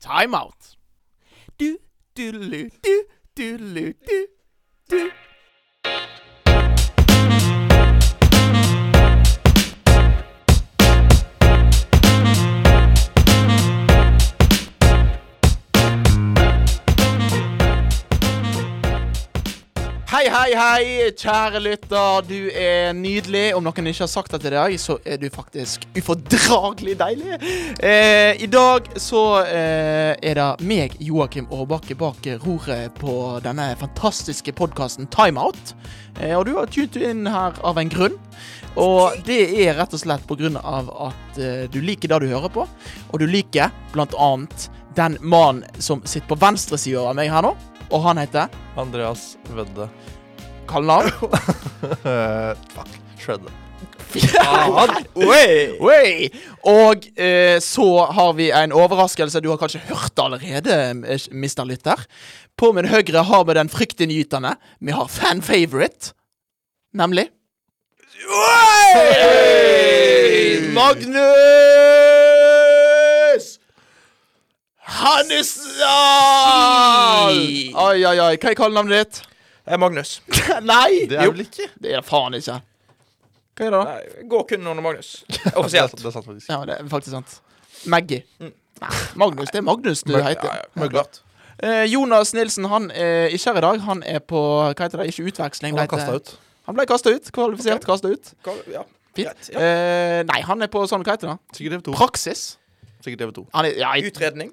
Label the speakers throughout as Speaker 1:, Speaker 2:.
Speaker 1: Time out. Du, du-lu, du, du-lu, du, du. Hei, hei, kjære lytter. Du er nydelig. Om noen ikke har sagt det til deg, så er du faktisk ufordragelig deilig. Eh, I dag så eh, er det meg, Joakim Aarbakke, bak roret på denne fantastiske podkasten Timeout. Eh, og du har tunet inn her av en grunn. Og det er rett og slett på grunn av at eh, du liker det du hører på. Og du liker blant annet den mannen som sitter på venstre side av meg her nå. Og han heter
Speaker 2: Andreas Vedde.
Speaker 1: Kallenavn?
Speaker 2: Fuck. Shredder.
Speaker 1: Oi! Oi! Og eh, så har vi en overraskelse. Du har kanskje hørt det allerede, eh, mister lytter. På min høyre har vi den fryktinngytende. Vi har fan favorite. Nemlig Oi! Magnus! Hannesdal! Oi, oi, oi. Hva er kallenavnet ditt?
Speaker 3: Er Magnus.
Speaker 1: Nei!
Speaker 2: Det er
Speaker 1: jo,
Speaker 2: vel ikke?
Speaker 1: det er faen ikke. Hva er det, da?
Speaker 3: Nei, går kun under Magnus.
Speaker 2: Det
Speaker 3: Offisielt.
Speaker 2: det er sant, faktisk.
Speaker 1: Ja, det er faktisk sant. Maggie. Nei, Magnus. Det er Magnus du
Speaker 2: Mag-
Speaker 1: heter.
Speaker 3: Ja, ja, klart.
Speaker 1: Eh, Jonas Nilsen han er ikke her i dag. Han er på hva heter det, ikke utveksling.
Speaker 2: Han ble kasta ut.
Speaker 1: Han ble kasta ut. Kvalifisert
Speaker 3: okay.
Speaker 1: kasta ut.
Speaker 3: Kval Ja,
Speaker 1: Fint.
Speaker 3: Ja.
Speaker 1: Eh, nei, han er på sånn, hva heter det?
Speaker 2: Sikkert TV2.
Speaker 1: Praksis.
Speaker 2: Sikkert TV2.
Speaker 1: Han er, ja,
Speaker 3: Utredning.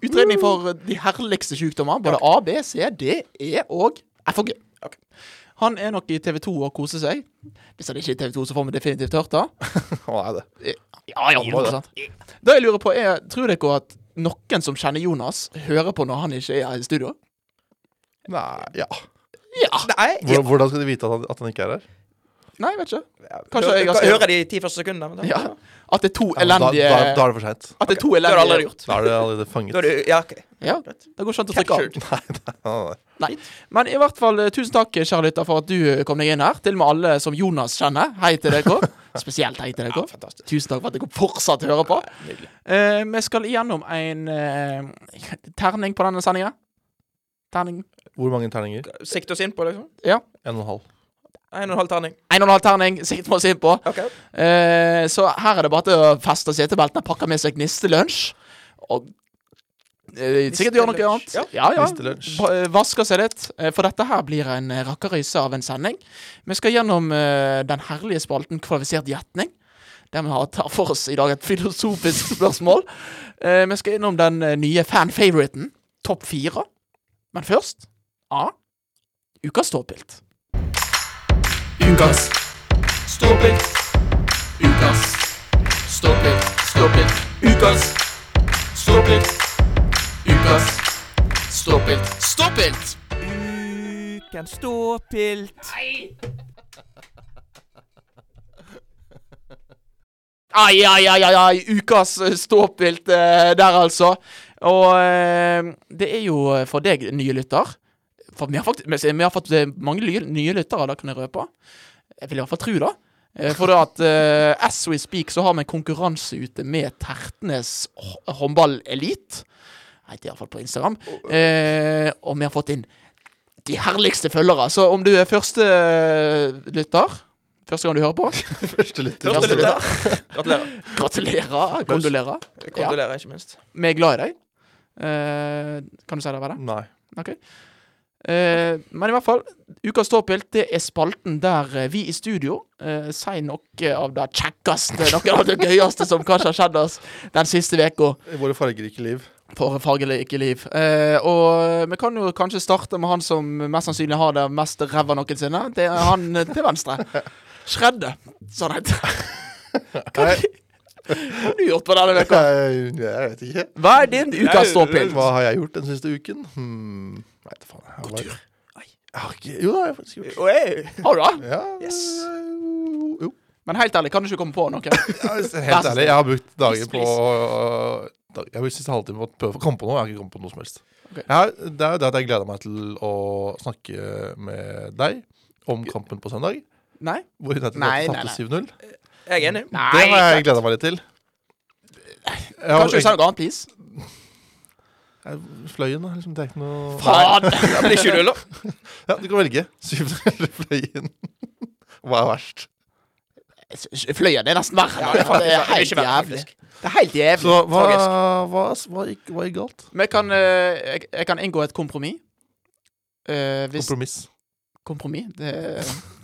Speaker 1: utredning for de herligste sykdommer. Både A, B, C, D, E og F og G.
Speaker 3: Ok.
Speaker 1: Han er nok i TV2 og koser seg. Hvis han ikke er i TV2, så får vi definitivt hørt det.
Speaker 2: Han er det.
Speaker 1: Ja, ja, 100 Det jeg lurer på er, tror dere at noen som kjenner Jonas, hører på når han ikke er i studio?
Speaker 2: Nei, ja.
Speaker 1: Ja.
Speaker 3: Nei, ja.
Speaker 2: Hvordan skal de vite at han, at han ikke er her?
Speaker 1: Nei, jeg vet ikke.
Speaker 3: Kanskje
Speaker 1: jeg har høre
Speaker 3: Hører de ti første sekundene? men
Speaker 1: Ja. At det er to
Speaker 2: Ja, da,
Speaker 1: elendige
Speaker 2: da, da er det for seint.
Speaker 1: At det er to elendige
Speaker 3: Det har du allerede gjort.
Speaker 2: Da er det allerede fanget.
Speaker 3: Da er du, ja, ok.
Speaker 1: Ja, det går ikke an å trykke av.
Speaker 2: Nei, nei.
Speaker 1: Nei. Men i hvert fall, eh, tusen takk, kjære lytter, for at du eh, kom deg inn her. Til og med alle som Jonas kjenner. Hei til dere. Spesielt hei til dere.
Speaker 3: Ja,
Speaker 1: Tusen takk for at dere fortsatt hører på. Eh, vi skal igjennom en uh, terning på denne sendinga. Terning
Speaker 2: Hvor mange terninger?
Speaker 3: Sikte oss inn på, liksom? Ja.
Speaker 2: En og en halv.
Speaker 3: En og en halv terning.
Speaker 1: En og en halv terning sikter vi oss inn på.
Speaker 3: Okay.
Speaker 1: Eh, så her er det bare til å feste setebeltene, pakke med seg nistelunsj. Og eh, sikkert gjøre noe annet. Ja, ja.
Speaker 2: Nistelunsj.
Speaker 1: Ba- eh, Vaske seg litt. Eh, For dette her blir en eh, rakkerøyse av en sending. Vi skal gjennom eh, den herlige spalten Kvalifisert gjetning. Der vi har tar for oss i dag et filosofisk spørsmål. Eh, vi skal innom den nye fan-favoriten, Topp fire. Men først A. Ukas ståpilt. Ukas ståpilt. Ukas ståpilt. Ståpilt. Ukas ståpilt. Ukas ståpilt. Ståpilt!
Speaker 3: Ukens ståpilt.
Speaker 1: Ai, ai, ai, ai, ai. Ukas eh, ståpilt eh, der, altså. Og eh, det er jo eh, for deg, nye lytter For vi har, faktisk, vi har fått eh, mange nye, lyttere, det kan jeg røpe. Jeg vil i hvert fall tro det. Eh, For at uh, as we speak så har vi en konkurranse ute med Tertnes håndballelite. håndball elite. Heter iallfall på Instagram. Uh, og vi har fått inn de herligste følgere. Så om du er første lytter Første gang du hører på,
Speaker 2: Første lytter.
Speaker 3: Første lytter. Gratulerer.
Speaker 1: gratulerer. Kondolerer.
Speaker 3: Kondolerer, ikke minst.
Speaker 1: Vi er glad i deg. Uh, kan du si det?
Speaker 2: Nei.
Speaker 1: Ok. Eh, men i hvert fall, Ukas ståpilt det er spalten der eh, vi i studio eh, sier noe av det kjekkeste, noe av det gøyeste som kanskje har skjedd oss den siste uka
Speaker 2: I våre fargerike liv.
Speaker 1: for fargerike liv. Eh, og vi kan jo kanskje starte med han som mest sannsynlig har det mest ræva noensinne. Det er han eh, til venstre. Shredde, sånn heter Hva har du gjort på denne uka?
Speaker 2: Jeg, jeg vet ikke.
Speaker 1: Hva er din ukas ståpilt?
Speaker 2: Hva har jeg gjort den siste uken? Hmm. Nei, det faen. Jeg har, jeg har ikke Jo, det har jeg faktisk gjort.
Speaker 3: Oi.
Speaker 1: Har du det?
Speaker 2: Ja,
Speaker 3: Yes.
Speaker 2: Jo.
Speaker 1: Men helt ærlig, kan du ikke komme på noe?
Speaker 2: Helt ærlig, jeg har brukt dager på dag- Jeg har brukt siste halvtime på å prøve å komme på noe. Jeg har ikke kommet på noe som helst.
Speaker 1: Ok.
Speaker 2: Jeg har, det er jo det at jeg gleder meg til å snakke med deg om kampen på søndag.
Speaker 1: Nei?
Speaker 2: Hvor United
Speaker 1: Nei,
Speaker 2: tapte
Speaker 1: nei,
Speaker 2: 7-0.
Speaker 3: Jeg er enig.
Speaker 2: Det har jeg gleda meg litt til. Jeg har
Speaker 1: Kanskje du
Speaker 2: egentlig-
Speaker 1: sa noe annet, please?
Speaker 2: Jeg- Fløyen, da. Liksom, det er ikke noe
Speaker 1: Faen!
Speaker 3: Det blir 7-0, da.
Speaker 2: Ja, du kan velge. Syvende eller Fløyen. Hva er verst?
Speaker 1: Fløyen er nesten verre.
Speaker 3: Ja, det er
Speaker 1: det er helt jævlig. Det er helt jævlig.
Speaker 2: Så hva, hva, hva, gikk, hva gikk galt?
Speaker 1: Men jeg kan, eh, jeg, jeg kan inngå et kompromiss. Uh, hvis
Speaker 2: Kompromiss.
Speaker 1: Kompromiss? Det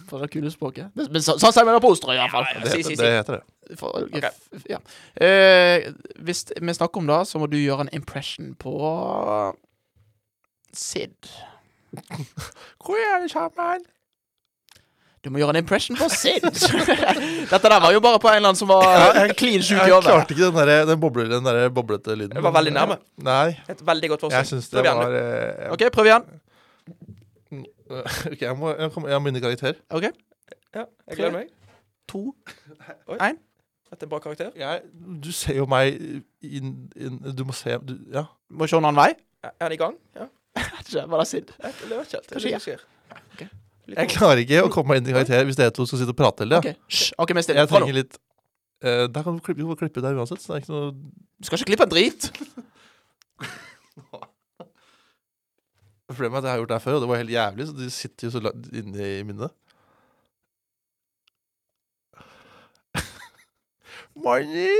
Speaker 1: for det kule språket. Men så- sånn sier vi det på Osterøy, i hvert fall.
Speaker 3: Ja,
Speaker 2: Det, heter-
Speaker 3: si, si.
Speaker 2: det heter det.
Speaker 1: For,
Speaker 3: okay.
Speaker 1: f- ja. Eh, hvis vi snakker om det, så må du gjøre en impression på Sid.
Speaker 2: Hvor er det sammen?
Speaker 1: Du må gjøre en impression på Sid. Dette der var jo bare på en eller annen som var clean sjuk i
Speaker 2: Jeg klarte ikke den, der, den, boble, den der boblete lyden.
Speaker 3: Det var veldig nærme.
Speaker 2: Nei,
Speaker 3: Et veldig godt
Speaker 2: jeg syns det
Speaker 3: igjen,
Speaker 2: var
Speaker 3: du.
Speaker 2: eh,
Speaker 1: OK, prøv igjen.
Speaker 2: Ok, jeg må, jeg, kommer- jeg har i karakter.
Speaker 1: OK,
Speaker 3: Ja, jeg gleder meg.
Speaker 1: to
Speaker 3: Oi.
Speaker 1: Én.
Speaker 3: Dette er bra karakter.
Speaker 2: Jeg, du ser jo meg inn, inn Du må se du, Ja.
Speaker 1: Må se en annen vei.
Speaker 3: Er er den i gang? Ja.
Speaker 1: Ikke, Var det Sid?
Speaker 3: Jeg jeg vet ikke helt.
Speaker 1: Hva
Speaker 3: Det er det som skjer. Litt
Speaker 2: Jeg klarer ikke å komme meg inn i karakter hvis dere to skal sitte og prate hele tida.
Speaker 1: OK, Hysj. OK, vi er stille.
Speaker 2: Jeg trenger litt eh, Der kan du klippe, du klippe der uansett. Så det er ikke noe
Speaker 1: Du skal ikke klippe en drit.
Speaker 2: Problemet er at jeg har gjort det her før, og det var helt jævlig, så de sitter jo så langt inne i minnet. Money!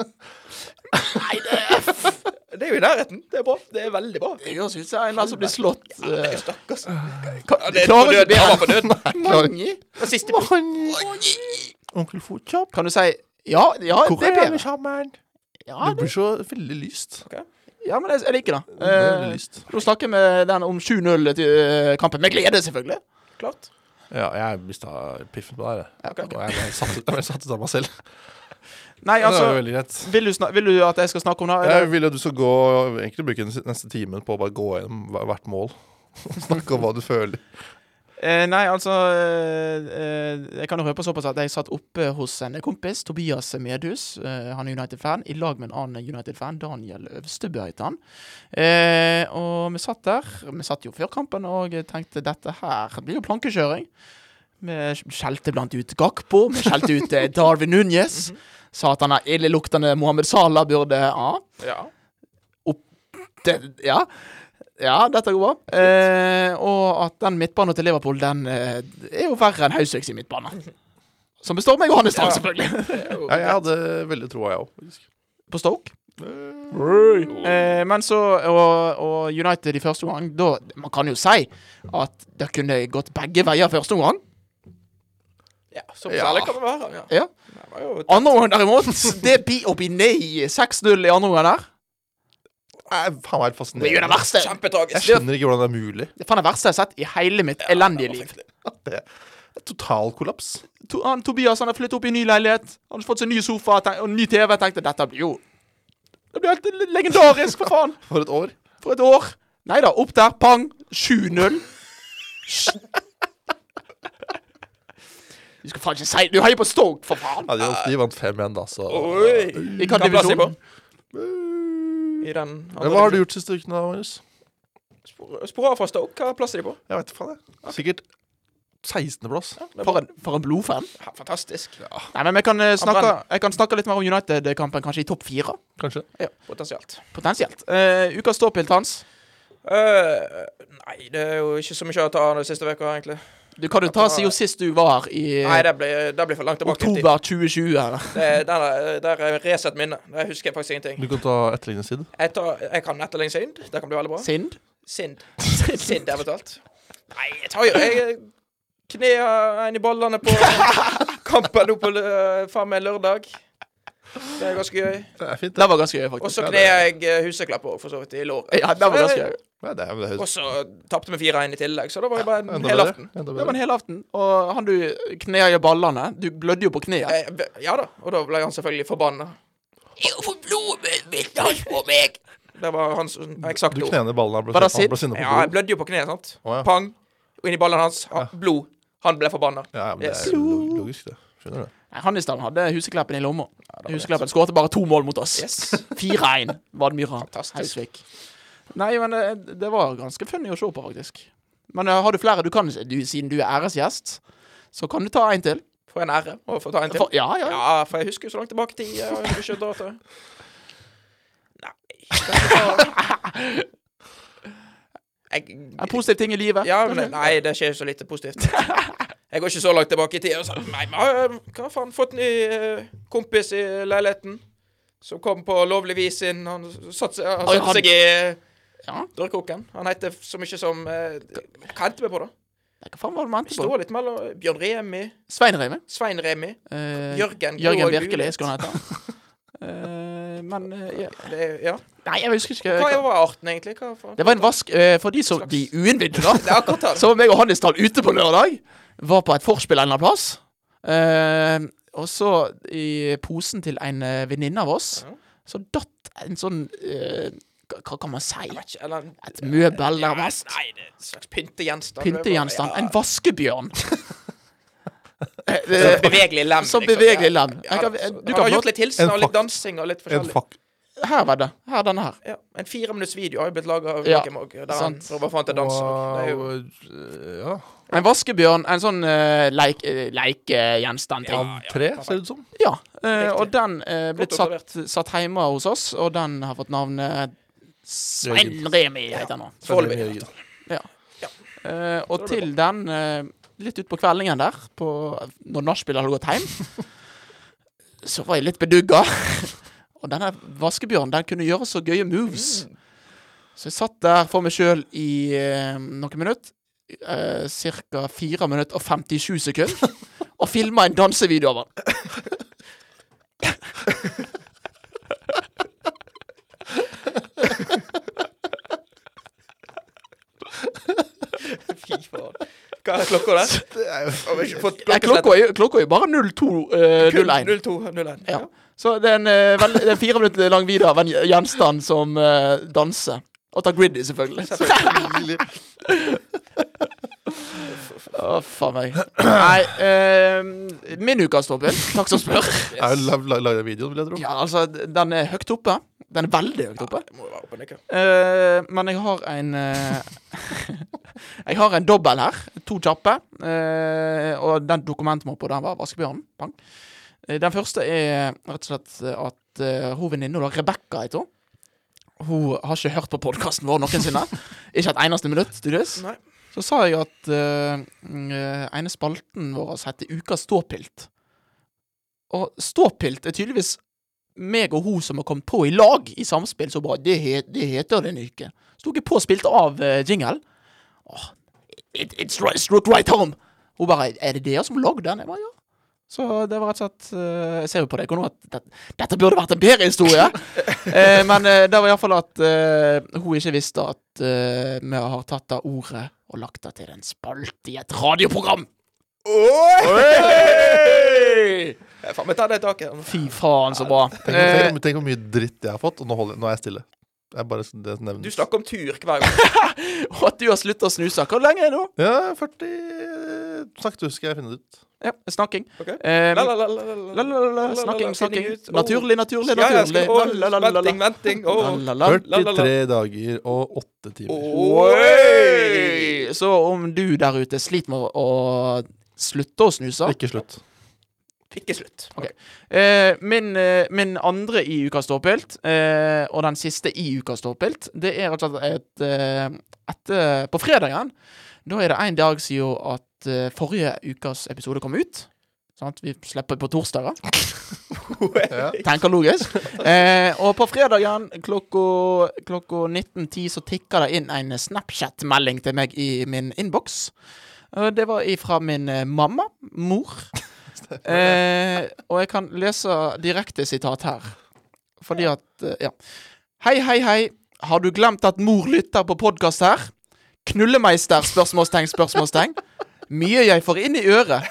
Speaker 1: Nei, det er
Speaker 3: Det er jo i nærheten. Det er bra. Det er veldig bra.
Speaker 1: Det syns jeg er en som blir slått. eh,
Speaker 3: Stakkars. Ja, det er på døden. Han var på
Speaker 1: bedre.
Speaker 3: døden.
Speaker 1: Mange.
Speaker 3: Og!
Speaker 2: Onkel Fotjobb,
Speaker 1: Kan du si Ja, ja
Speaker 2: hvor
Speaker 1: det er
Speaker 2: sammen?
Speaker 1: Ja,
Speaker 2: Det blir så veldig lyst.
Speaker 1: ja men jeg, jeg liker det.
Speaker 2: Veldig
Speaker 1: Eh,
Speaker 2: lyst.
Speaker 1: Nå snakker vi den om 7-0 til eh, kampen. Med glede, selvfølgelig.
Speaker 3: Klart.
Speaker 2: Ja, jeg mista piffen på det jeg.
Speaker 1: Ja, ok.
Speaker 2: Og jeg ble satt ut, ble satt ut av meg selv.
Speaker 1: Nei,
Speaker 2: det
Speaker 1: altså vil du, vil du at jeg skal snakke om det? eller?
Speaker 2: Jeg vil at du skal gå Egentlig bruke den neste timen på å bare gå gjennom hvert mål. Snakke om hva du føler.
Speaker 1: Eh, nei, altså eh, eh, Jeg kan jo røpe såpass at jeg satt oppe hos en kompis, Tobias Medhus. Eh, han er United-fan, i lag med en annen United-fan, Daniel Øvstebø heter han. Eh, og vi satt der. Vi satt jo før kampen og tenkte dette her blir jo plankekjøring. Vi skjelte blant ut Gakpo, vi skjelte ut eh, Darwin Núñez. Sa at han er illeluktende Mohammed Salah burde Ja.
Speaker 3: Ja.
Speaker 1: Det, ja. Ja, dette går bra. Eh, og at den midtbanen til Liverpool, den eh, er jo verre enn Hausviks i midtbane. Som består av meg og Hannes Strand,
Speaker 3: Ja.
Speaker 1: selvfølgelig.
Speaker 2: Ja, jeg hadde veldig troa, jeg òg.
Speaker 1: På Stoke. Eh, men så og, og United i første omgang, da Man kan jo si at det kunne gått begge veier første omgang.
Speaker 3: Ja, så
Speaker 2: Ja.
Speaker 3: kan det være. Ja.
Speaker 1: Ja. Andre omgang derimot, det blir opp i nei. 6-0 i andre omgang der.
Speaker 2: Jeg er faen meg helt
Speaker 1: Det er det
Speaker 2: fascinerende.
Speaker 1: verste.
Speaker 2: Jeg skjønner ikke hvordan det er mulig.
Speaker 1: Det er faen det verste jeg har sett i hele mitt elendige liv.
Speaker 2: Det er total kollaps.
Speaker 1: To, han, Tobias han har flyttet opp i ny leilighet. Han har fått seg ny sofa tenk, og ny TV. Jeg tenkte dette blir jo Det blir helt legendarisk, for faen.
Speaker 2: For et år.
Speaker 1: For et år. Nei da, opp der. Pang. 7-0. Du skal faen ikke si Du heier på Stoke, for faen.
Speaker 2: Ja, de, de vant 5-1, da, så
Speaker 3: Oi!
Speaker 1: I hvilken divisjon?
Speaker 3: I den
Speaker 2: Men Hva har du gjort siste uken, da, Magnus?
Speaker 3: Spor spor av fra Stoke. Hva plass er de på?
Speaker 2: Jeg vet faen, jeg. Sikkert 16.-plass.
Speaker 3: Det er
Speaker 1: For en, for en blodfan.
Speaker 3: Ja, fantastisk.
Speaker 1: Nei, men jeg kan, eh, snakke, jeg kan snakke litt mer om United-kampen, kanskje i topp fire.
Speaker 2: Kanskje.
Speaker 3: Potensielt.
Speaker 1: Potensielt. Uh, ukas ståpilt hans.
Speaker 3: Uh, nei, det er jo ikke så mye å ta av den siste uka, egentlig.
Speaker 1: Du kan jo ta siden sist du var her i
Speaker 3: Nei, det blir, det blir for langt tilbake.
Speaker 1: oktober 2020. her.
Speaker 3: Det, der, er- der er reset minne. Der husker jeg faktisk ingenting.
Speaker 2: Du kan ta etterligningstid.
Speaker 3: Jeg, tar, jeg kan etterligne Sind. Det kan bli veldig bra.
Speaker 1: Sind.
Speaker 3: Sind. Sind, eventuelt. Nei, jeg tar jo Jeg Knea en i ballene på kampen nå på faen meg lørdag. Det er ganske gøy.
Speaker 2: Det er fint.
Speaker 1: Det var ganske gøy, faktisk.
Speaker 3: Og så kner jeg eh, Huseklepp òg, for så vidt, i låret.
Speaker 1: Ja, det var ganske gøy.
Speaker 2: Ja, det det
Speaker 3: Og så tapte vi 4-1 i tillegg, så det var jo bare en
Speaker 2: ja,
Speaker 3: hel aften.
Speaker 1: Det var en hel aften. Og han du kner i ballene Du blødde jo på kneet.
Speaker 3: Eh, Ja da, og da ble han selvfølgelig forbanna. Fått blodet mitt hans på meg! Det var hans eksakte
Speaker 2: Du
Speaker 3: ord.
Speaker 2: knener ballen. Han ble, han ble sinna på blod?
Speaker 3: Ja, jeg blødde jo på kneet, sant.
Speaker 2: Oh, ja.
Speaker 3: Pang. Og inni ballene ballen hans. Ha, blod. Han ble forbanna.
Speaker 2: Ja, men det er log- logisk, det. Skjønner du.
Speaker 1: Nei, Hannisdalen hadde Husekleppen i lomma. Husekleppen skåret bare to mål mot oss.
Speaker 3: Yes.
Speaker 1: 4-1 var det Nei, men det, det var ganske funny å se på, faktisk. Men eh, har du flere du kan du, Siden du er æresgjest, så kan du ta en til.
Speaker 3: For en ære å få ta en til.
Speaker 1: For, ja, ja.
Speaker 3: Ja, for jeg husker jo så langt tilbake i tid. Jeg jo dra til. Nei Jeg,
Speaker 1: En positiv ting i livet.
Speaker 3: ja, men nei, det skjer så lite positivt. Jeg går ikke så langt tilbake i tid. og så- Nei, men, øh, hva faen, fått ny kompis i leiligheten. Som kom på lovlig vis inn. Han satte seg, han
Speaker 1: Oi,
Speaker 3: seg i
Speaker 1: Ja.
Speaker 3: dørkoken. Han heter så mye som eh, Hva endte vi på, da?
Speaker 1: Hva faen var det man endte på?
Speaker 3: står litt mellom Bjørn Remi,
Speaker 1: Svein Remi.
Speaker 3: Svein Remi,
Speaker 1: Eh,
Speaker 3: Jørgen
Speaker 1: Jørgen
Speaker 3: Mulighet.
Speaker 1: skulle han hete. Eh, men eh, ja.
Speaker 3: Det, ja.
Speaker 1: Nei, jeg husker ikke.
Speaker 3: Hva var arten, egentlig? Hva for,
Speaker 1: Det var en vask eh, for de som de uinnvidde, da. Så var meg og Hannes Dahl ute på lørdag. Var på et vorspiel en eller annen plass. Eh, og så i posen til en eh, venninne av oss, så datt en sånn eh, hva- Hva kan man si?
Speaker 3: Ikke, eller
Speaker 1: Et møbel,
Speaker 3: Ja,
Speaker 1: nærmest.
Speaker 3: Nei, det er en slags pyntegjenstand.
Speaker 1: Pyntegjenstand.
Speaker 3: Ja,
Speaker 1: En vaskebjørn. Som
Speaker 3: Så
Speaker 1: eh,
Speaker 3: bevegelig lem.
Speaker 1: Så
Speaker 3: liksom.
Speaker 1: bevegelig lem.
Speaker 3: Ja,
Speaker 1: kan-
Speaker 3: så-
Speaker 1: du kan
Speaker 3: har gjort litt hilsen og litt dansing og litt
Speaker 2: En
Speaker 3: forskjellig.
Speaker 2: fuck.
Speaker 1: her var det. Her, denne her.
Speaker 3: Ja, en video har jo blitt laga av
Speaker 1: Ja,
Speaker 3: Joakim òg, der han
Speaker 1: sant.
Speaker 3: prøver å få til å danse. Det er jo
Speaker 2: eh, ja.
Speaker 1: En vaskebjørn, en sånn uh, leik, Uh, lekegjenstand.
Speaker 2: uh, tre, ser det ut som.
Speaker 1: Ja,
Speaker 3: Uh,
Speaker 1: og den er blitt satt, satt hjemme hos oss, og den har fått navnet Svein Remi, heter han nå.
Speaker 3: foreløpig.
Speaker 1: Uh, og til den, uh, litt utpå kveldingen der, på, når nachspielet hadde gått hjem, så var jeg litt bedugga. og denne vaskebjørnen, den kunne gjøre så gøye moves. Så jeg satt der for meg sjøl i uh, noen minutter. Uh, Ca. 4 minutter og 57 sekunder. og filma en dansevideo av den.
Speaker 3: Fy faen. Hva er klokka der?
Speaker 2: Er
Speaker 1: klokka er klokka er bare 02.01.
Speaker 3: 0201.
Speaker 1: Ja. Så det er en uh, er en fire minutter lang video av en gjenstand som uh, danser. Og tar griddy, selvfølgelig.
Speaker 2: selvfølgelig.
Speaker 1: Å, faen meg. Nei, eh, min har stoppet. Takk som spør.
Speaker 2: Er det lag- lag- videoen, vil jeg tro.
Speaker 1: Ja, altså, den er høyt oppe. Den er veldig høyt oppe.
Speaker 3: Det må jo være oppe.
Speaker 1: Eh, men jeg har en eh, Jeg har en dobbel her. To kjappe. Eh, og den dokumentmoppa, den var vaskebjørnen. Pang. Eh, Den første er rett og slett at uh, hun venninna, Rebekka heter hun. Hun har ikke hørt på podkasten vår noensinne. ikke et eneste minutt, tydeligvis. Så sa jeg at uh, ene spalten vår heter Ukas ståpilt. Og ståpilt er tydeligvis meg og hun som har kommet på i lag i samspill. Så bra. Det, het, det heter den ikke. Så tok jeg på og spilte av uh, jingle. Åh, it, it's right, struck right home. Hun bare Er det dere som lagde den? Jeg bare ja. Så det var rett og slett uh, Jeg ser jo på deg nå at det, dette burde vært en bedre historie. eh, men uh, det var iallfall at uh, hun ikke visste at vi har tatt av ordet og lagt det til en spalte i et radioprogram. Oi!
Speaker 3: Faen, vi tar det taket.
Speaker 1: Fy faen, så bra.
Speaker 2: Tenk, tenk, tenk hvor mye dritt jeg har fått, og nå, holder, nå er jeg stille. Jeg bare det.
Speaker 3: Du snakker om tur hver gang.
Speaker 1: Og at du har slutta å snuse. Hvor lenge er det nå?
Speaker 2: Ja, 40 Snakket du, skal jeg finne det ut.
Speaker 1: Ja, snakking.
Speaker 3: Okay.
Speaker 1: Um,
Speaker 3: la, la, la,
Speaker 1: snakking, snakking. Naturlig, naturlig, naturlig.
Speaker 3: Venting, venting.
Speaker 2: 43 dager og 8 timer.
Speaker 1: Oi! Så om du der ute sliter med å slutte å snuse
Speaker 2: Ikke slutt.
Speaker 3: Ikke slutt.
Speaker 1: eh, min, eh, min andre i Ukas ståpilt, eh, og den siste i Ukas ståpilt, det er rett og slett et eh, etter, På fredagen, da er det én dag siden at eh, forrige ukas episode kom ut. Sånn at Vi slipper på torsdager. Tenker logisk. Eh, og på fredagen klokka, klokka 19.10 så tikker det inn en Snapchat-melding til meg i min innboks. Eh, det var ifra min eh, mamma. Mor. Eh, og jeg kan lese direkte sitat her. Fordi at eh, Ja. Hei, hei, hei. Har du glemt at mor lytter på podkast her? Knullemeister? Spørsmålstegn, spørsmålstegn. Mye jeg får inn i øret.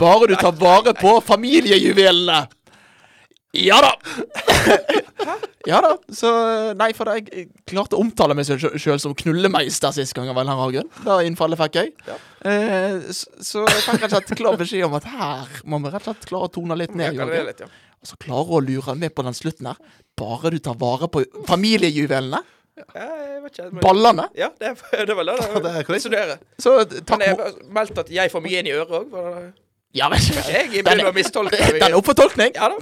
Speaker 1: Bare du tar vare på familiejuvelene. Ja da! ja da. Så Nei, for jeg, jeg klarte å omtale meg sjøl som knullemeister sist gang av en eller grunn. Da innfallet fikk jeg.
Speaker 3: Ja.
Speaker 1: Eh, så, så jeg fikk rett og slett klar beskjed om at her må vi rett og slett klare å tone litt ned.
Speaker 3: Litt, ja.
Speaker 1: Og så klare å lure med på den slutten her. Bare du tar vare på familiejuvelene.
Speaker 3: Ja, Jeg ikke. men-
Speaker 1: Ballene.
Speaker 3: Ja, det det var vel det.
Speaker 2: Det er korrekt.
Speaker 1: Så
Speaker 3: Men
Speaker 1: takk,
Speaker 3: jeg meldte meldt at jeg får mye inn i øret òg.
Speaker 1: Ja, men
Speaker 3: Jeg begynner å mistolke.
Speaker 1: Den er opp for tolkning.
Speaker 3: Ja da.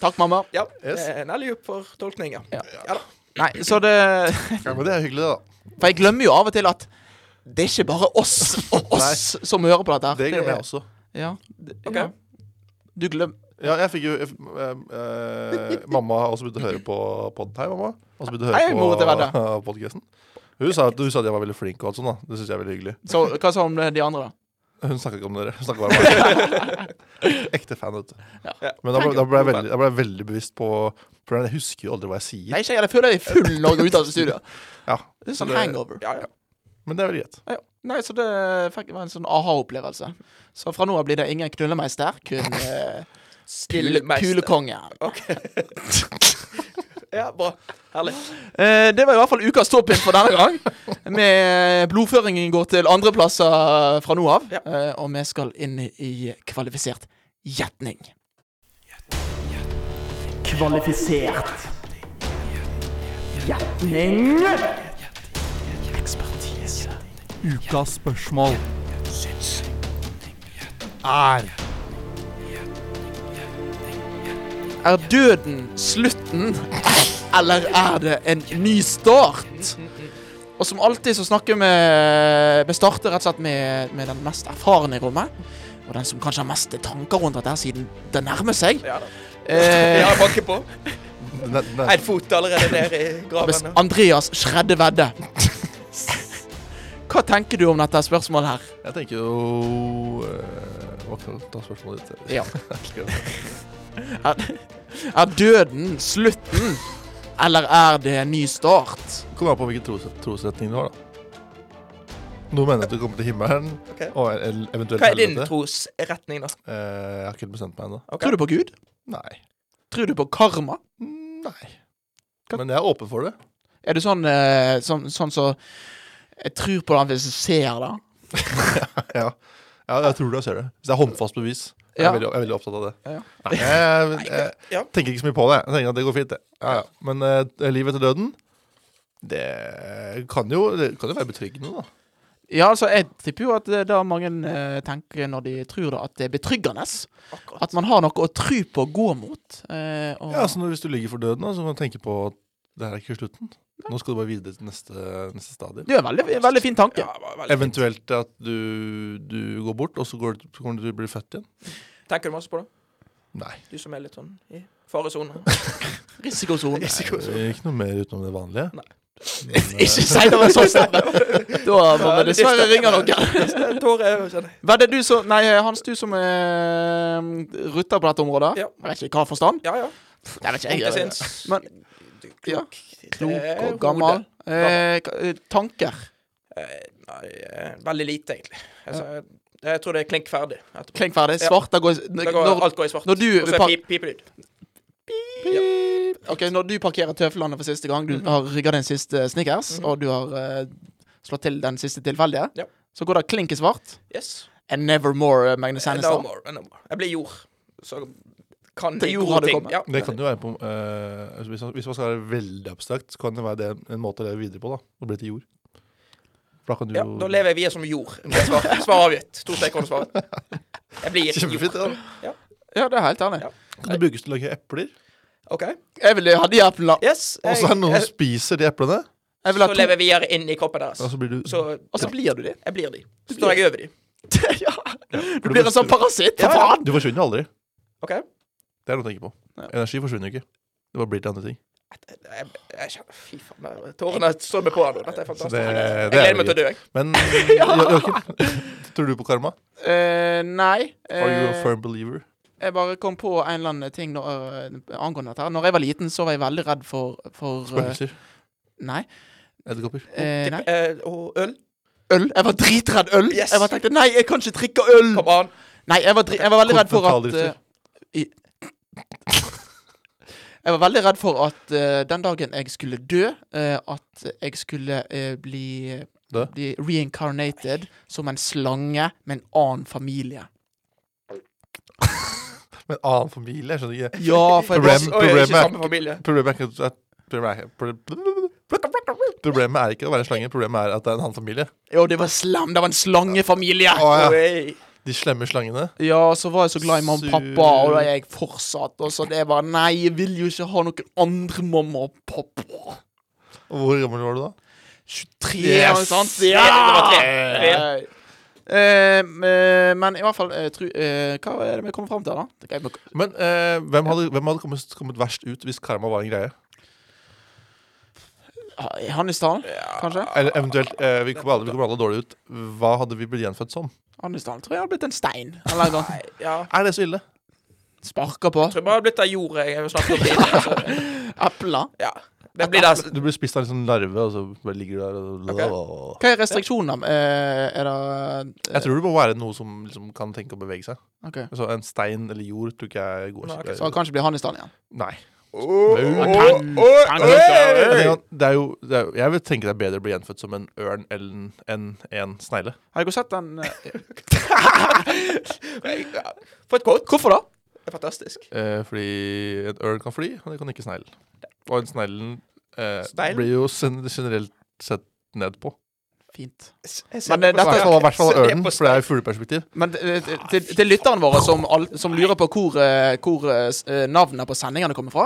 Speaker 1: Takk, mamma.
Speaker 3: Ja,
Speaker 2: Yes.
Speaker 3: Nelly opp for tolkninger.
Speaker 1: Ja.
Speaker 3: Ja da.
Speaker 1: Nei, så det
Speaker 2: Ja, men det er hyggelig, da.
Speaker 1: For jeg glemmer jo av og til at det er ikke bare oss og oss som hører på dette. her.
Speaker 2: Det glemmer jeg også.
Speaker 1: Ja, det,
Speaker 3: Ok.
Speaker 1: ja. Du glem...
Speaker 2: Ja, jeg fikk jo jeg, eh, eh, Mamma har også begynt å høre på podden. Hei, mamma. Også begynt å høre på podcasten. Hun sa, at, hun sa at jeg var veldig flink og alt sånt. da Det syns jeg er veldig hyggelig.
Speaker 1: Så hva sa hun om de andre, da?
Speaker 2: Hun snakker ikke om dere. Hun snakker bare om meg. Ekte fan, vet du.
Speaker 1: Ja.
Speaker 2: Men da ble, da ble jeg veldig, da ble jeg veldig bevisst på For jeg husker jo aldri hva jeg sier.
Speaker 1: Nei, ikke jeg. Jeg føler jeg er full når jeg går ut av studio.
Speaker 2: Ja,
Speaker 1: Det er sånn
Speaker 2: det-
Speaker 1: hangover.
Speaker 3: Ja, ja.
Speaker 2: Men det er veldig greit.
Speaker 1: Ja. Nei, så det fikk var en sånn aha-opplevelse. Så fra nå av blir det ingen knullemeister, kun uh, kule,
Speaker 3: Stillemeister. ja, bra. Herlig.
Speaker 1: Eh, det var i hvert fall ukas toppin for denne gang. Med blodføringen går til andreplasser fra nå av.
Speaker 3: Ja.
Speaker 1: Eh, og vi skal inn i kvalifisert gjetning. Kvalifisert gjetning. Ekspertise.
Speaker 4: Ukas spørsmål er
Speaker 1: Er døden slutten, eller er det en ny start? Og som alltid så snakker vi Vi starter rett og slett med, med den mest erfarne i rommet. Og den som kanskje har mest tanker rundt dette, siden det nærmer seg.
Speaker 3: Ja da.
Speaker 1: Eh,
Speaker 3: Ja, banke på. En fot allerede ned i graven.
Speaker 1: Andreas Skredde vedde. Hva tenker du om dette spørsmålet her?
Speaker 2: jeg tenker jo eh, Hva kan du ta spørsmålet ditt?
Speaker 1: Ja. Er, døden slutten, eller er det en ny start?
Speaker 2: Kommer an på hvilken tros, trosretning du har, da. Noen mener at du kommer til himmelen,
Speaker 3: Okay.
Speaker 2: og el- eventuelt
Speaker 3: Hva er din
Speaker 2: helvete.
Speaker 3: trosretning, da?
Speaker 2: Eh, jeg har ikke bestemt meg ennå.
Speaker 3: Okay.
Speaker 1: Tror du på Gud?
Speaker 2: Nei.
Speaker 1: Tror du på karma?
Speaker 2: Nei. Men jeg er åpen for det.
Speaker 1: Er du sånn eh, sånn sånn så Jeg tror på det hvis jeg ser det.
Speaker 2: ja. ja, jeg tror du jeg ser det. Hvis det er håndfast bevis. Jeg er, veldig, jeg er veldig opptatt av det.
Speaker 1: Ja.
Speaker 2: Nei, jeg, jeg,
Speaker 3: jeg,
Speaker 2: tenker ikke så mye på det. Jeg tenker at det går fint, det. Ja, ja. Men uh, livet etter døden, det kan jo, det kan jo være betryggende, da.
Speaker 1: Ja, altså, jeg tipper jo at det er det mange uh, tenker når de tror da, at det er betryggende.
Speaker 3: Akkurat.
Speaker 1: At man har noe å tro på å gå mot. Uh, og,
Speaker 2: Ja, så når, Hvis du ligger for døden, da, så kan du tenke på at det her er ikke slutten. Nå skal du bare videre til neste, neste stadie.
Speaker 1: det er en veldig, veldig fin tanke.
Speaker 3: Ja, var veldig fint.
Speaker 2: Eventuelt at du, du går bort, og så, går, så kommer du til å bli født igjen.
Speaker 3: Tenker du masse på det?
Speaker 2: Nei.
Speaker 3: Du som er litt sånn i faresonen.
Speaker 1: Risikosone.
Speaker 2: Det er ikke noe mer utenom det vanlige.
Speaker 3: Nei.
Speaker 2: Men, eh,
Speaker 1: Ikke si det med sånn stemme! Da må vi dessverre ringe noen.
Speaker 3: Var.
Speaker 1: Hva er det du som Nei, Hans, du som er mm, rutter på dette området.
Speaker 3: Ja.
Speaker 1: Jeg vet ikke hva forstand.
Speaker 3: Ja, ja.
Speaker 1: Jeg vet ikke, jeg.
Speaker 3: Onkelsinns.
Speaker 1: Men ja,
Speaker 3: Klok.
Speaker 1: klok
Speaker 3: Det
Speaker 1: og gammel. Eh, eh, tanker.
Speaker 3: Eh, Nei, eh, veldig lite, egentlig. Altså, jeg tror det er klink ferdig. etterpå.
Speaker 1: Klink ferdig. Svart. Ja. går,
Speaker 3: går,
Speaker 1: når,
Speaker 3: alt går i svart.
Speaker 1: når du-
Speaker 3: Og så er pip, pipelyd.
Speaker 1: Ok, når du parkerer tøflene for siste gang, du har rygga din siste Snickers,
Speaker 3: Mhm.
Speaker 1: og du har uh, slått til den siste tilfeldige,
Speaker 3: Ja.
Speaker 1: så går det klink i svart.
Speaker 3: Yes.
Speaker 1: And never more, Magnus
Speaker 3: No
Speaker 1: Hennestad.
Speaker 3: more, no more. Jeg blir jord. Så kan
Speaker 1: Til
Speaker 3: det gode ting. Ja.
Speaker 2: Det kan jo være på eh, altså hvis, man, hvis man skal være veldig abstrakt, så kan det være det en måte å leve videre på. da Å bli til jord. Da kan du
Speaker 3: Ja,
Speaker 2: jo
Speaker 3: da lever jeg videre som jord. Svar, svar avgitt. To streker under svaret. Jeg blir
Speaker 2: Kjempefint.
Speaker 3: jord.
Speaker 2: Ja.
Speaker 1: Ja, det er helt ærlig.
Speaker 3: Ja.
Speaker 2: Kan det brukes til å lage epler?
Speaker 3: OK?
Speaker 1: Jeg vil ha de eplene.
Speaker 3: Yes.
Speaker 2: Og så er det noen
Speaker 3: jeg,
Speaker 2: som spiser de eplene,
Speaker 1: Jeg vil ha
Speaker 3: så
Speaker 1: to,
Speaker 3: lever jeg videre inn i kroppen deres.
Speaker 2: og så blir du
Speaker 3: Så
Speaker 1: og så blir du de.
Speaker 3: jeg blir de. Så står jeg over de.
Speaker 1: ja. Du blir en sånn parasitt,
Speaker 3: Ja, ja.
Speaker 1: faen!
Speaker 2: Du forsvinner aldri.
Speaker 3: OK?
Speaker 2: Det er noe å tenke på.
Speaker 1: Ja.
Speaker 2: Energi forsvinner ikke. Det bare blir til andre ting.
Speaker 3: Jeg, jeg, jeg kjenner Fy faen. Tårene står meg på nå. Dette er fantastisk.
Speaker 2: det,
Speaker 3: jeg
Speaker 2: det er
Speaker 3: gleder meg til å dø, jeg.
Speaker 2: Men Jo- Joakim, tror du på karma?
Speaker 1: Uh, nei.
Speaker 2: Are you a
Speaker 1: Eh,
Speaker 2: firm believer?
Speaker 1: jeg bare kom på en eller annen ting når, eh, angående dette. Når jeg var liten, så var jeg veldig redd for, for
Speaker 2: Spøkelser?
Speaker 1: Nei.
Speaker 2: Edderkopper?
Speaker 1: Eh, nei.
Speaker 3: Og øl.
Speaker 1: Øl. Jeg var dritredd øl.
Speaker 3: Yes.
Speaker 1: Jeg var tenkte nei, jeg kan ikke drikke øl.
Speaker 3: Kom an.
Speaker 1: Nei, jeg var, dri jeg var veldig redd for at eh, i, Jeg var veldig redd for at uh, den dagen jeg skulle dø, uh, at jeg skulle uh, bli, bli reincarnated som en slange med en annen familie.
Speaker 2: Med en annen familie? Jeg skjønner ikke.
Speaker 1: Ja, for
Speaker 2: Problem-
Speaker 1: var,
Speaker 3: Oi,
Speaker 2: problemet
Speaker 3: ikke samme familie.
Speaker 2: Problemet er ikke at problemet er ikke å være en slange, problemet er at det er en annen familie.
Speaker 1: Jo, det var slam. Det var en slangefamilie.
Speaker 2: Oh, ja. De slemme slangene.
Speaker 1: Ja, så var jeg så glad i mamma og pappa, og da er jeg fortsatt. Og så det var Nei, jeg vil jo ikke ha noen andre mamma og pappa.
Speaker 2: Og hvor gammel var du da?
Speaker 1: 23,
Speaker 2: Yes!
Speaker 1: sant?
Speaker 3: Ja, det var tre. Tre.
Speaker 1: Eh, eh, men i hvert fall eh, tru, eh, Hva er det vi kommer fram til, da? Det er.
Speaker 2: Men eh, hvem hadde, hvem hadde kommet, kommet verst ut hvis karma var en greie?
Speaker 1: I ja. kanskje?
Speaker 2: Eller eventuelt, eh, vi kommer alle, vi kommer alle dårlig ut. Hva hadde vi blitt gjenfødt som?
Speaker 1: Hannisdalen tror jeg hadde blitt en stein. Eller noe.
Speaker 3: Nei, ja.
Speaker 2: Er det så ille?
Speaker 1: Sparker på.
Speaker 3: Jeg tror bare det har blitt av jord jeg har snakket om tidligere.
Speaker 1: Epler.
Speaker 3: Ja. Det blir det.
Speaker 2: Du blir spist av en sånn larve, og så bare ligger du der og
Speaker 3: okay.
Speaker 1: Hva er restriksjonene? Eh, er det
Speaker 2: Jeg tror det må være noe som liksom kan tenke å bevege seg.
Speaker 1: Okay.
Speaker 2: Så En stein eller jord tror ikke jeg er god.
Speaker 3: Nei,
Speaker 1: Så kanskje blir Hannisdalen igjen.
Speaker 2: Nei. Jeg vil tenke det er bedre å bli gjenfødt som en ørn enn en, en snegle.
Speaker 1: Har ikke sett den
Speaker 3: For et kort.
Speaker 1: Hvorfor da?
Speaker 3: Det er fantastisk.
Speaker 2: Eh, fordi en ørn kan fly, og det kan ikke sneglen. Og en sneglen eh, blir jo generelt sett ned på.
Speaker 1: Fint. Men
Speaker 2: hvert
Speaker 1: dette-
Speaker 2: er i hvert fall ørnen, for det er jo fugleperspektiv.
Speaker 1: Men eh, til, til lytterne våre som, lurer på hvor, eh, hvor eh, eh, navnet på sendingene kommer fra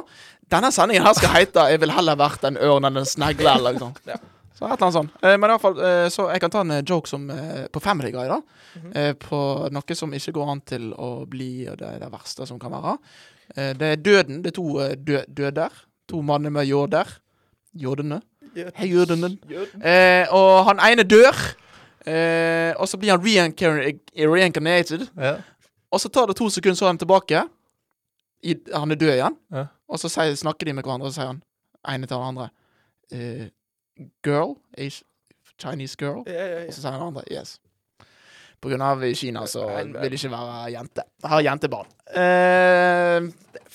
Speaker 1: Denne sendingen her skal hete 'Jeg vil heller vært en ørn enn en snegle'. Eller noe sånt. Så et eller annet sånt. Eh, Men i hvert fall, eh, så jeg kan ta en eh, joke som, eh, på Family Guy, da. Eh, På noe som ikke går an til å bli og det det verste som kan være. Eh, Det er døden. Det er to eh, dø døder. To manner med jåder. Jordene. Hei, jordene. Eh, og han ene dør. Eh, og så blir han reincarnated.
Speaker 2: Ja.
Speaker 1: Og så tar det to sekunder, så er han tilbake. I, han er død igjen.
Speaker 2: Ja.
Speaker 1: Og så sier, snakker de med hverandre, og så sier han ene til den andre eh, Girl? Asian, Chinese girl?
Speaker 3: Ja, ja,
Speaker 1: Og så sier den andre yes. På grunn av i Kina så vil det ikke være jente. Har jentebarn. Eh,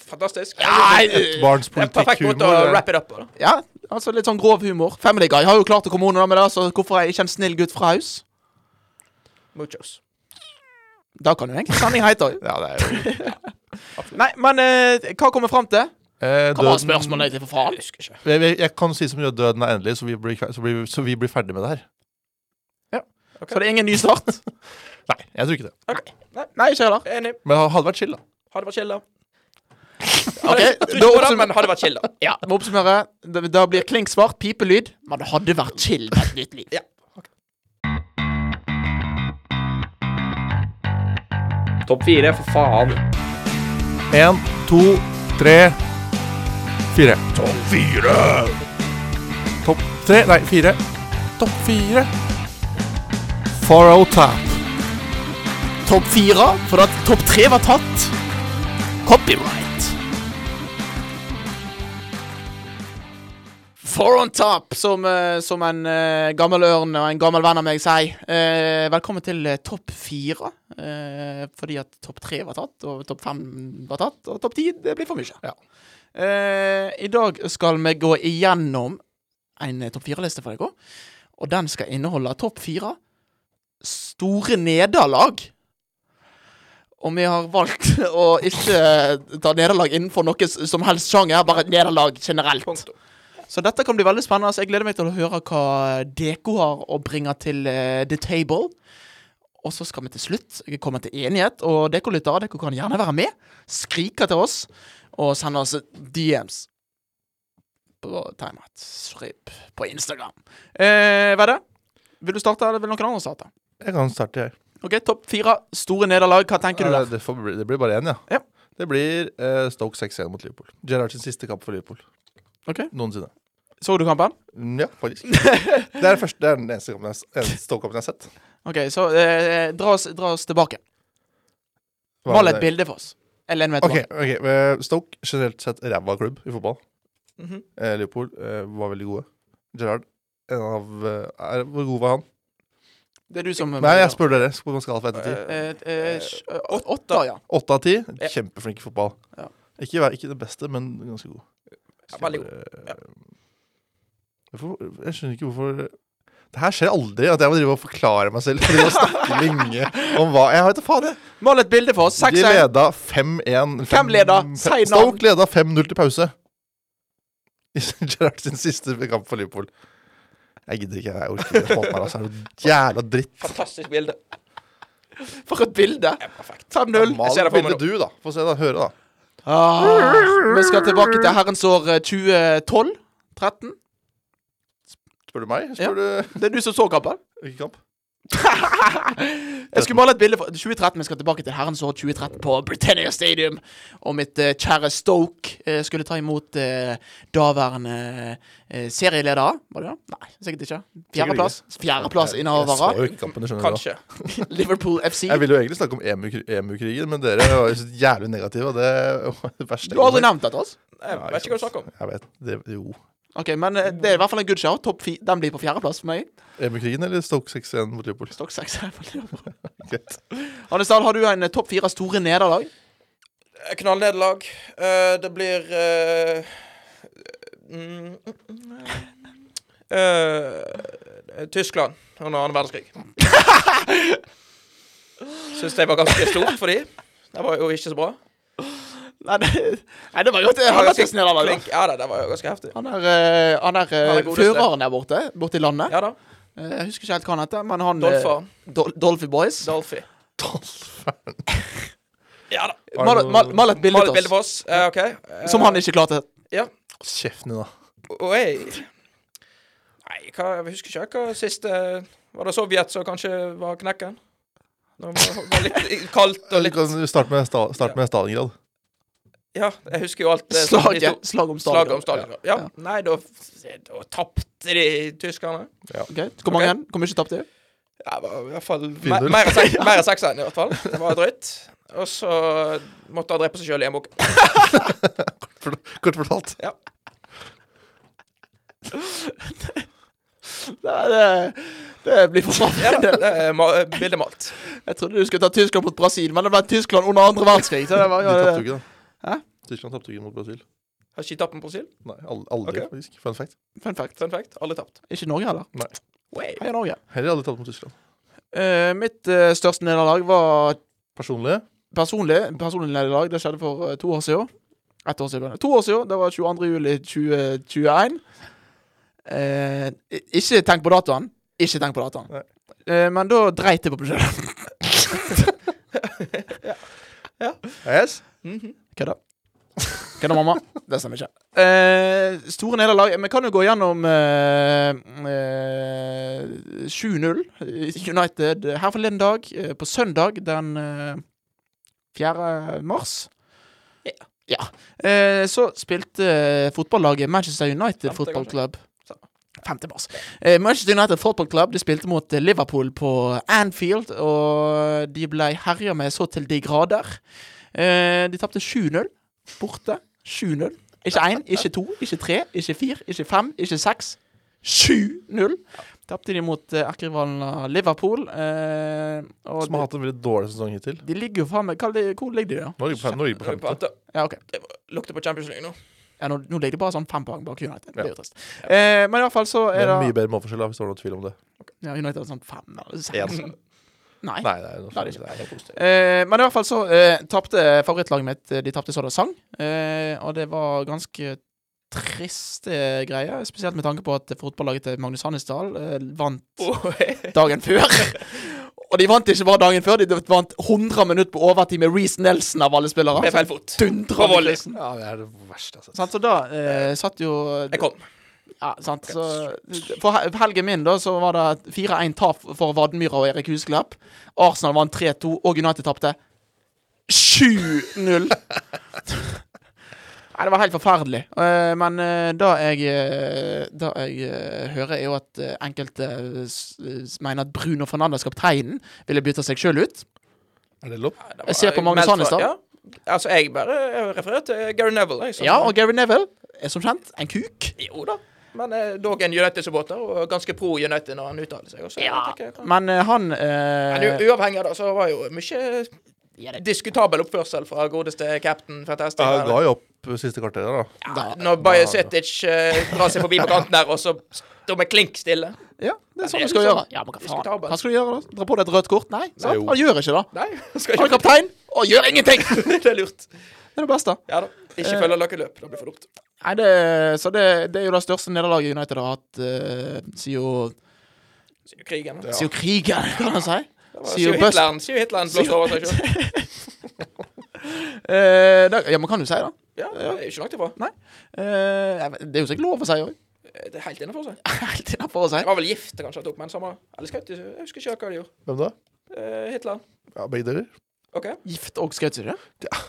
Speaker 3: Fantastisk.
Speaker 1: ja,
Speaker 2: Et barns
Speaker 3: Det er perfekt måte å wrap it up på.
Speaker 1: ja, altså litt sånn grov humor. Family Guy har jo klart å komme under med det, så hvorfor er jeg ikke en snill gutt fra hus?
Speaker 3: Muchos.
Speaker 1: Da kan jo egentlig sending heite òg.
Speaker 2: Ja, det er jo
Speaker 1: Nei, men eh, hva kommer fram til?
Speaker 2: eh,
Speaker 1: Kan man spørsmålet til, for faen?
Speaker 3: Jeg husker ikke.
Speaker 2: jeg, jeg, jeg kan si så mye at døden er endelig, så vi blir, så blir, så vi blir ferdig med det her.
Speaker 1: Ja Så det er ingen ny start?
Speaker 2: Nei, jeg tror ikke det.
Speaker 3: Okay. Nei,
Speaker 1: Nei, ikke heller.
Speaker 3: enig.
Speaker 2: Men det hadde vært chill, da.
Speaker 3: Hadde vært chill, da.
Speaker 1: Ok, da oppsum-
Speaker 3: men hadde vært chill, da.
Speaker 1: Ja, må oppsummere. Da, da blir klink svart, pipelyd. Men det hadde vært chill med et nytt liv.
Speaker 3: Ja. Topp fire, for faen.
Speaker 2: Én, to, tre, fire. Topp fire! Topp tre, nei, fire. Topp fire. Faro tap.
Speaker 1: Topp fire, for at topp tre var tatt. Copyright. Four on top, som, eh, som en uh, gammel ørn og en gammel venn av meg sier. Uh, velkommen til uh, topp fire. Fordi at topp tre var tatt, og topp fem var tatt, og topp ti blir for mye.
Speaker 2: Ja.
Speaker 1: I dag skal vi gå igjennom en topp fire-liste for deg òg. Og den skal inneholde topp fire store nederlag. Og vi har valgt å ikke ta nederlag innenfor noe som helst sjanger, bare et nederlag generelt.
Speaker 3: Punktum.
Speaker 1: Så dette kan bli veldig spennende. Så jeg gleder meg til å høre hva Deko har å bringe til uh, The Table. Og så skal vi til slutt komme til enighet. Og Deko-lyttere, deko kan gjerne være med. Skrike til oss, og sende oss DMs på Timeout Strip på Instagram. Eh, hva er det? Vil du starte, eller vil noen andre starte?
Speaker 2: Jeg kan starte, jeg.
Speaker 1: OK, topp fire store nederlag. Hva tenker du
Speaker 2: Ja,
Speaker 1: der?
Speaker 2: det, får, det blir bare én, ja.
Speaker 1: Ja.
Speaker 2: Det blir eh, Stoke 6-1 mot Liverpool. Gerrard sin siste kamp for Liverpool
Speaker 1: Ok.
Speaker 2: noensinne.
Speaker 1: Så du kampen?
Speaker 2: Mm, Ja, faktisk. det, er det, første, det er den eneste kampen jeg, eneste jeg har sett.
Speaker 1: OK, så eh, dra, oss, dra oss tilbake.
Speaker 2: Hva
Speaker 1: Mal
Speaker 2: er
Speaker 1: et
Speaker 2: det?
Speaker 1: bilde for oss. Eller en vet
Speaker 2: Ok, ok. eh, Stoke generelt sett ræva klubb i fotball.
Speaker 3: Mhm.
Speaker 2: Eh, Liverpool eh, var veldig gode. Gerrard en av eh, er, Hvor god var han?
Speaker 1: Det er du som
Speaker 2: Nei, jeg spør dere. Hvor man skal fra 1 til 10.
Speaker 1: Eh, eh, sj- eh, Åtte, ja.
Speaker 2: 8 av 10. Kjempeflink i fotball.
Speaker 1: Ja.
Speaker 2: Ikke, vær- ikke det beste, men ganske god.
Speaker 3: Ja, veldig god.
Speaker 2: Ja. Jeg skjønner ikke hvorfor Det her skjer aldri, at jeg må drive og forklare meg selv. Drive og snakke lenge om hva Jeg vet da faen, jeg.
Speaker 1: Mal et bilde for oss.
Speaker 2: De
Speaker 1: 6-1.
Speaker 2: leda 5-1.
Speaker 1: Hvem leda? Si navn.
Speaker 2: Stoke leda 5-0 til pause. I Gerrard sin siste kamp for Liverpool. Jeg gidder ikke. Jeg orker ikke. Meg, altså. Det er Jævla dritt.
Speaker 3: Fantastisk bilde.
Speaker 1: For et bilde! 5-0.
Speaker 2: Mal
Speaker 3: et
Speaker 2: bildet du, da. Få se, da. Høre, da.
Speaker 1: Ah, vi skal tilbake til herrens år eh, 2012. 13.
Speaker 2: Spør du meg? Spør du
Speaker 1: Det er du som så kampen.
Speaker 2: Ikke kamp?
Speaker 1: Jeg skulle male et bilde fra 2013. Vi skal tilbake til herrens år 2013 på Britannia Stadium. Og mitt uh, kjære Stoke uh, skulle ta imot uh, daværende uh, serieleder. Var det det? Nei, sikkert ikke. Fjerdeplass. Fjerdeplass
Speaker 2: Jeg
Speaker 1: innehavere.
Speaker 2: så jo ikke kampen, det skjønner da.
Speaker 3: Kanskje.
Speaker 1: Liverpool FC.
Speaker 2: Jeg ville jo egentlig snakke om EMU- EMU-krigen, men dere var jo så jævlig negative. Og det var det verste.
Speaker 1: Du har aldri nevnt det til oss.
Speaker 3: Jeg vet ikke hva du snakker om.
Speaker 2: Jeg vet. Det, jo.
Speaker 1: Ok, men eh, det er i hvert fall en good shout. Topp Den blir på fjerdeplass for meg.
Speaker 2: EMU-krigen eller Stoke 6-1 mot Liverpool?
Speaker 1: Stoke 6 er på Liverpool. Anders Dahl, har du en eh, topp fire store nederlag?
Speaker 3: Knallnederlag. Uh, det blir uh, mm, eh, Tyskland under annen verdenskrig. Syns det var ganske stort for de. Det var jo ikke så bra.
Speaker 1: Nei, det, nei, det var da.
Speaker 3: Klink. Ja da, det var jo ganske heftig.
Speaker 1: Han er, uh, han er uh,
Speaker 3: Han er
Speaker 1: føreren der borte, borte i landet.
Speaker 3: Ja da.
Speaker 1: Uh, Jeg husker ikke helt hva han heter, men han eh,
Speaker 3: Dolfa.
Speaker 1: Dol Dolphy Boys.
Speaker 3: Dolphy. Ja da.
Speaker 1: Mal, mal, mal et bilde til oss,
Speaker 3: for oss. Eh, OK. Eh,
Speaker 1: som han ikke klarte.
Speaker 3: Ja.
Speaker 2: Kjeft nå, da.
Speaker 3: Oi. Nei, hva, jeg husker ikke hva siste Var det Sovjet som kanskje var knekken? Det var, litt kaldt og
Speaker 2: Du
Speaker 3: litt
Speaker 2: Start med, sta, start med Stalingrad.
Speaker 3: Ja, jeg husker jo alt det
Speaker 1: Slaget, slag om
Speaker 3: Slaget om
Speaker 1: Stalingrad.
Speaker 3: Ja. Ja. Nei, da, da tapte de tyskerne.
Speaker 1: Ok, Hvor mange? Hvor mye tapte de?
Speaker 3: Ja, det var i hvert fall me- mer enn seks- enn sekseren, i hvert fall. Det var drøyt. Og så måtte han drepe seg sjøl i en bok.
Speaker 2: Kort fortalt. Ja.
Speaker 1: Nei, det, det blir for
Speaker 3: Ja
Speaker 1: mange.
Speaker 3: da, det er bildemalt.
Speaker 1: Jeg trodde du skulle ta Tyskland mot Brasil, men det ble Tyskland under andre verdenskrig. Så det var,
Speaker 2: De tapte jo ikke, da.
Speaker 1: Hæ?
Speaker 2: Tyskland tapte ikke mot Brasil.
Speaker 3: Har ikke tapt mot Brasil.
Speaker 2: Nei, aldri,
Speaker 3: Ok.
Speaker 2: faktisk. Fun fact.
Speaker 1: Fun fact.
Speaker 3: Fun fact. alle tapt.
Speaker 1: Ikke Norge heller.
Speaker 2: Nei.
Speaker 1: Heia Norge.
Speaker 2: Heller aldri tapt mot Tyskland.
Speaker 1: Eh, mitt eh, største nederlag var
Speaker 2: Personlig
Speaker 1: personlig. Personlig nederlag. Det skjedde for eh, to år siden. Ett år siden. To år siden. Det var 22. juli 2021. Eh, i- ikke tenk på datoen. Ikke tenk på datoen.
Speaker 2: Nei.
Speaker 1: Eh, men da dreit jeg på meg sjøl.
Speaker 2: Yes.
Speaker 3: Mhm.
Speaker 1: Kødda. Kødda, mamma. Det stemmer ikke. Eh, store nederlag. Vi kan jo gå gjennom eh, eh, 7-0 United her forleden dag. eh, på søndag den eh, 4. mars.
Speaker 3: Yeah.
Speaker 1: Ja. Eh, så spilte fotballaget Manchester United Football? Club 5. mars. Eh, Manchester United Football Club De spilte mot eh, Liverpool på Anfield, og de ble herja med så til de grader. Eh, de tapte 7-0 borte. 7-0. Ikke én, ikke to, ikke tre, ikke fire, ikke fem, ikke seks. 7-0 tapte de mot eh, erkerivalen Liverpool. Eh, og
Speaker 2: Som har hatt en veldig dårlig sesong hittil.
Speaker 1: de, ligger jo faen meg Hvor ligger de, da?
Speaker 2: Nå ligger de på, femte.
Speaker 3: Ja,
Speaker 1: Ja, OK.
Speaker 3: Lukter på Champions League nå.
Speaker 1: Ja, nå, nå ligger de bare sånn fem poeng bak United. Det
Speaker 2: Ja.
Speaker 1: er jo trist. Eh, men i hvert fall så
Speaker 2: Det
Speaker 1: er det
Speaker 2: mye bedre målforskjell, hvis det var noen tvil om det.
Speaker 1: ja, United er sånn fem eller seks. Nei.
Speaker 2: Nei, det er noe
Speaker 1: Nei, det er
Speaker 2: helt.
Speaker 1: Eh, men i hvert fall så eh, tapte favorittlaget mitt eh, De tapte så det sang. Eh, og det var ganske triste greier. Spesielt med tanke på at fotballaget til Magnus Hannesdal eh, vant dagen før. og de vant ikke bare dagen før, de vant 100 minutter på overtid med Reece Nelson av alle spillere.
Speaker 3: Med feil fot.
Speaker 1: Dundra
Speaker 3: Og volley.
Speaker 2: Ja, det er det verste, altså.
Speaker 1: Så da eh, satt jo
Speaker 3: Jeg kom.
Speaker 1: Ja, sant. Så, for helgen min da, så var det 4-1-tap for Vadmyra og Erik Husklepp. Arsenal vant 3-2, og United tapte 7-0. Nei, det var helt forferdelig. Eh, men det da jeg, det da jeg eh, hører, er jo at eh, enkelte eh, mener at Bruno Fernandes, kapteinen, ville bytte seg sjøl ut.
Speaker 2: Er det lov?
Speaker 1: Jeg ser på Magnus
Speaker 3: fra- Ja. Altså, jeg bare refererer til Gary Neville. Jeg,
Speaker 1: Ja, og Gary Neville er som kjent en kuk.
Speaker 3: Jo da. Men eh, dog en United-supporter, og ganske pro United når han uttaler seg. Også,
Speaker 1: Ja,
Speaker 3: tenker,
Speaker 1: men eh, han eh,
Speaker 3: Men uavhengig av det, så var jo mye diskutabel oppførsel fra godeste captain Fantastic.
Speaker 2: Ja, ga jo opp siste kvarteret, da.
Speaker 3: Ja, når Bajasetic uh, drar seg forbi på kanten der, og så står vi klink stille.
Speaker 1: Ja, det er sånn
Speaker 3: vi
Speaker 1: du skal gjøre. Ja, men hva faen? Hva skal du gjøre da? Dra på deg et rødt kort? Nei, sant?
Speaker 2: Jo.
Speaker 1: han gjør ikke det.
Speaker 3: Nei,
Speaker 1: Han er kaptein og gjør ingenting!
Speaker 3: Det er lurt.
Speaker 1: Det er det beste.
Speaker 3: Ja da. Ikke
Speaker 1: Eh.
Speaker 3: følge løkkeløp. Det blir for dumt.
Speaker 1: Nei, det, så det, det er jo det største nederlaget United har hatt uh, siden
Speaker 3: Krigen.
Speaker 2: Ja.
Speaker 1: siden krigen, kan man si.
Speaker 3: Siden
Speaker 1: Hitler,
Speaker 3: Sier
Speaker 1: Hitler
Speaker 3: Hitleren sier Hitleren blåste over seg sjøl.
Speaker 1: uh, det, ja, man kan jo si det.
Speaker 3: Ja, det er ikke langt ifra.
Speaker 1: Nei. Uh, det er jo sikkert lov å si òg.
Speaker 3: Det er helt innafor si
Speaker 1: Helt innafor å si.
Speaker 3: Det var vel gift det kanskje tok, menn sammen. Eller skaut Jeg husker ikke hva de gjorde.
Speaker 2: Hvem da?
Speaker 3: Uh, Hitler.
Speaker 2: Ja, Begge deler.
Speaker 3: OK.
Speaker 1: Gift og skaut, sier du
Speaker 3: ja.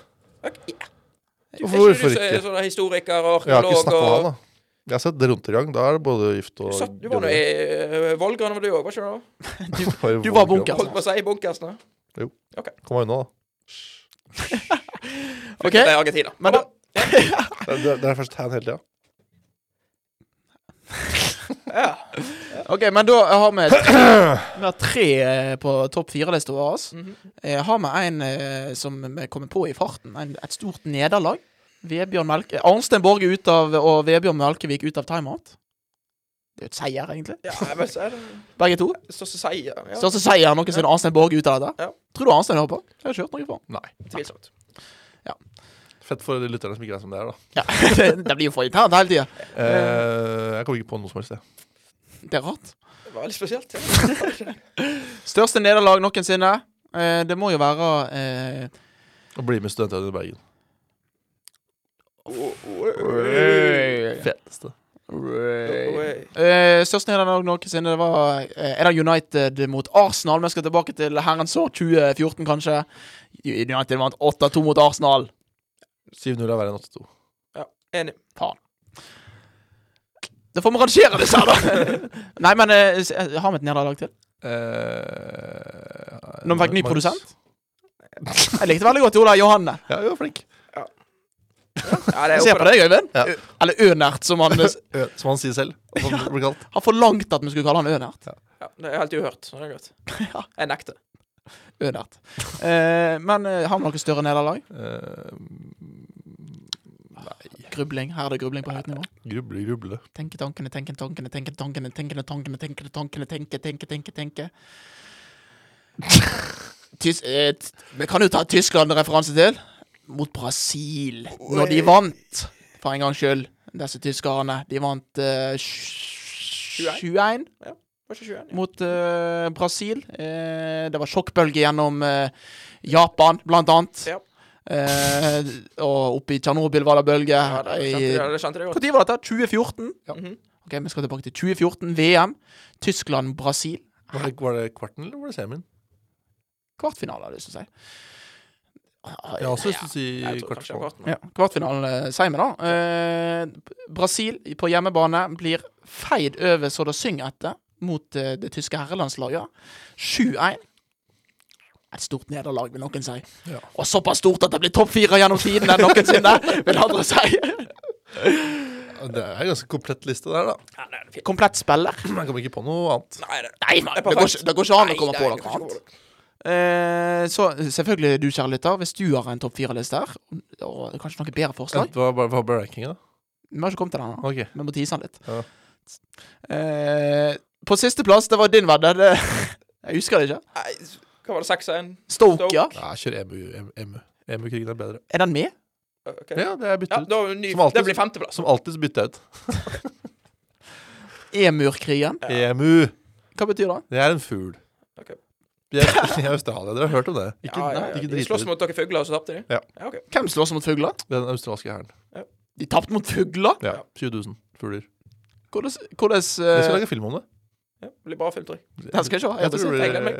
Speaker 3: Du,
Speaker 2: Hvorfor-
Speaker 3: ikke du så-
Speaker 2: ikke?
Speaker 3: Sånn historiker og
Speaker 2: Jeg har ikke snakka med han, da. Jeg har sett det rundt Da er det både gift og
Speaker 3: Du, satt, du var nå i uh, Vollgran, var du òg, var ikke du?
Speaker 2: du,
Speaker 1: du var bunkers.
Speaker 3: Holdt på å si bunkersen. da.
Speaker 2: Kom deg unna, da.
Speaker 1: OK,
Speaker 3: Det er Argentina.
Speaker 1: men da
Speaker 2: Det, det, det er først hand hele tida.
Speaker 3: Ja.
Speaker 1: Ok, men da har vi Vi har tre eh, på topp fire-lista vår.
Speaker 3: Mm
Speaker 1: Jeg har med en eh, som vi kommer på i farten. En, et stort nederlag. Vebjørn Melke Arnstein Borge ut av, og Vebjørn Melkevik ut av timeout. Det er jo et seier, egentlig.
Speaker 3: ja, jeg så er det.
Speaker 1: Begge to.
Speaker 3: Største seier. Ja.
Speaker 1: Største seier noensinne. Arnstein Borge ut av dette.
Speaker 3: Ja.
Speaker 1: Tror du Arnstein hører på? Jeg har ikke hørt noe på.
Speaker 2: Nei.
Speaker 3: Tvilsomt.
Speaker 2: Fett for de lytterne som ikke vet som det er, da.
Speaker 1: Ja, det, det blir jo for internt hele tida.
Speaker 2: Uh, jeg kommer ikke på noe som helst, det.
Speaker 1: Det er rart.
Speaker 3: Det var veldig spesielt. Ja.
Speaker 1: Største nederlag noensinne. Uh, det må jo være uh,
Speaker 2: Å bli med studentene i Bergen. Feteste.
Speaker 1: Eh, største nederlag noensinne det var eh, Er det United mot Arsenal? Vi skal tilbake til herrens år 2014, kanskje. United vant 8-2 mot Arsenal.
Speaker 2: 7-0 er verre enn 8-2.
Speaker 3: Enig.
Speaker 1: Da får vi rangere disse her, da. Nei, men eh, eh, har vi et nederlag til?
Speaker 2: Eh,
Speaker 1: Når vi fikk ny
Speaker 2: Magnus.
Speaker 1: produsent? Jeg likte veldig godt Ola Johanne.
Speaker 2: Ja, du var flink.
Speaker 3: Ja, det er
Speaker 1: Se på deg, Øyvind.
Speaker 2: Ja.
Speaker 1: Eller Ønert, som han
Speaker 2: Ø, Som han sier selv. At han blir kalt.
Speaker 1: har forlangt at vi skulle kalle han Ønert.
Speaker 3: Ja, det er helt uhørt. Så det er godt.
Speaker 1: Ja.
Speaker 3: Jeg nekter.
Speaker 1: Ønert. Eh, men eh, har vi noe større nederlag?
Speaker 2: Eh,
Speaker 1: Grubling. Her er det grubling på høyt nivå.
Speaker 2: gruble, gruble.
Speaker 1: Tenke tankene, tenke tankene, tenke tankene, tenke tankene, tenke tankene, tenke, tenke, tenke, tenke. Tys eh, vi kan jo ta Tyskland-referanse til. Mot Brasil. Når de vant, for en gangs skyld, disse tyskerne. De vant eh, 21. 21
Speaker 3: Var ikke 21? Ja.
Speaker 1: mot uh, Brasil. Uh, det var sjokkbølge gjennom uh, Japan, blant annet.
Speaker 3: Ja.
Speaker 1: Eh, og oppe i Tsjernobyl var det bølge.
Speaker 3: Ja, det skjønte, jeg- godt.
Speaker 1: Når var dette? 2014?
Speaker 3: Mhm.
Speaker 1: Ok, Vi skal tilbake til 2014. VM. Tyskland-Brasil.
Speaker 2: Var var det kvarten, eller var det semien?
Speaker 1: Kvartfinale, har jeg lyst til å si.
Speaker 2: Jeg har også lyst til å si
Speaker 3: Jeg tror kanskje
Speaker 2: kvartfinale.
Speaker 3: kvarten.
Speaker 1: Ja, Kvartfinalen eh, sier vi, da. Brasil på hjemmebane blir feid over så det synger etter mot eh, det tyske herrelandslaget. 7-1. Et stort nederlag, vil noen si.
Speaker 2: Ja.
Speaker 1: Og såpass stort at det blir topp fire gjennom tidene noensinne, vil andre si.
Speaker 2: Det er en ganske komplett liste der, da.
Speaker 3: Ja, det.
Speaker 1: Komplett spiller.
Speaker 2: Jeg kommer ikke på noe annet.
Speaker 3: Nei, det,
Speaker 1: Nei,
Speaker 3: Det
Speaker 1: går, ikke- det går ikke an å komme
Speaker 3: nei,
Speaker 1: på noe annet. Eh, så selvfølgelig, du kjære lytter, hvis du har en topp fire-liste her, og kanskje noen bedre forslag
Speaker 2: Hva, ble rankinga?
Speaker 1: Vi har ikke kommet til den ennå.
Speaker 2: Okay.
Speaker 1: Vi må tease den litt.
Speaker 2: Ja.
Speaker 1: Eh, på sisteplass, det var din venn. Det, jeg husker det ikke.
Speaker 3: Nei, hva var det, 6-1?
Speaker 1: Stoke,
Speaker 3: Stoke.
Speaker 1: ja.
Speaker 2: Nei, kjør EMU. EMU. EMU. EMU-krigen er bedre.
Speaker 1: Er den med?
Speaker 3: Okay.
Speaker 2: Ja, det er byttet
Speaker 3: Ja,
Speaker 2: ut.
Speaker 3: er det ny,
Speaker 2: Som alltid-
Speaker 3: det blir femteplass.
Speaker 2: Som alltid så bytter jeg ut.
Speaker 1: EMU-krigen?
Speaker 2: EMU.
Speaker 1: Hva betyr det?
Speaker 2: Det er en fugl.
Speaker 3: Ok.
Speaker 2: De er i Australia. Dere har hørt om det? Ikke,
Speaker 3: Ja, ja, ja.
Speaker 2: ikke
Speaker 3: De slåss mot dere fugler, og så tapte de?
Speaker 2: Ja.
Speaker 3: ok.
Speaker 1: Hvem slåss mot fugler?
Speaker 2: Den australske hæren.
Speaker 1: De tapte mot fugler?
Speaker 2: Ja. 20 000 fugler.
Speaker 1: Hvordan, hvordan
Speaker 2: Jeg skal
Speaker 1: eh,
Speaker 2: lage film om det.
Speaker 3: Ja, det blir bra film, tror jeg.
Speaker 1: Den skal jeg se. Jeg,
Speaker 2: jeg tror,
Speaker 3: jeg, meg.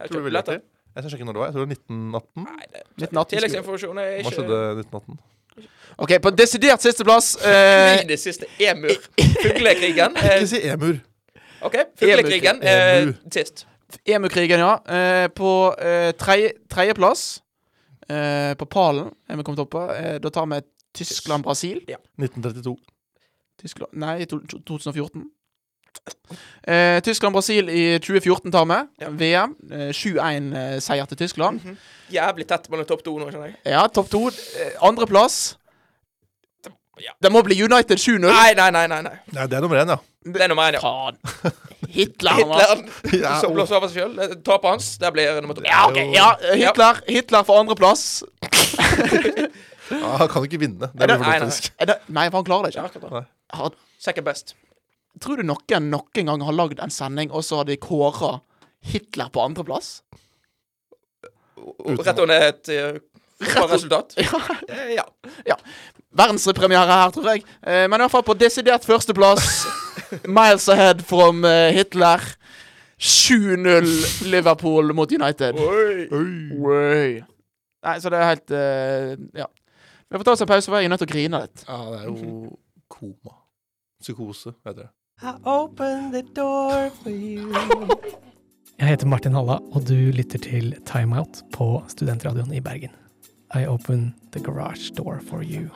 Speaker 2: jeg tror du
Speaker 3: vil
Speaker 2: det. Jeg skal sjekke når det var. Jeg tror det var 1918.
Speaker 3: Nei, det,
Speaker 1: 1918
Speaker 3: Tilleggsinformasjon er ikke
Speaker 2: Hva skjedde 1918?
Speaker 1: OK, på desidert sisteplass
Speaker 3: uh, Det siste emur. Fuglekrigen.
Speaker 2: Ikke si emur.
Speaker 3: OK. Fuglekrigen
Speaker 2: uh,
Speaker 3: sist.
Speaker 1: Emukrigen, ja. Uh, på uh, tredjeplass, uh, på pallen, er vi kommet opp på. da tar vi Tyskland-Brasil. Ja.
Speaker 2: 1932.
Speaker 1: Tyskland Nei, 2014. Eh, Tyskland-Brasil i 2014 tar vi.
Speaker 3: Ja.
Speaker 1: VM. Eh, 7-1-seier eh, til Tyskland.
Speaker 3: Mm -hmm. Jævlig tett mellom topp to nå, skjønner jeg.
Speaker 1: Ja, topp to. Eh, Andreplass.
Speaker 3: Ja.
Speaker 1: Det må bli United 7-0.
Speaker 3: Nei, nei, nei, nei, nei.
Speaker 2: Det er nummer én, ja.
Speaker 3: Det er nummer én, ja.
Speaker 1: Faen. Hitler, Hitler
Speaker 2: ja,
Speaker 3: som blåser over seg sjøl. Eh, tapet hans, det blir nummer to.
Speaker 1: Ja, okay, ja. Eh, Hitler, Hitler for andreplass.
Speaker 2: ja, han kan jo ikke vinne. Det blir for
Speaker 3: Nei, nei,
Speaker 1: nei. nei for han klarer det ikke.
Speaker 3: Second best
Speaker 1: tror du noen noen gang har lagd en sending, og så har de kåra Hitler på andreplass.
Speaker 3: Rett ned et eh, resultat?
Speaker 1: Ja.
Speaker 3: Ja.
Speaker 1: Verdenspremiere her, tror jeg. Eh, men i hvert fall på desidert førsteplass. Miles ahead from eh, Hitler. 7-0 Liverpool mot United.
Speaker 3: Oi.
Speaker 1: Oi. Nei, så det er helt uh, Ja. Vi får ta oss en pause, for jeg er nødt til å grine litt.
Speaker 2: Ja, det er jo koma. Psykose, heter det.
Speaker 5: Jeg heter Martin Halla, og du lytter til Timeout på Studentradioen i Bergen. I open the garage door for you.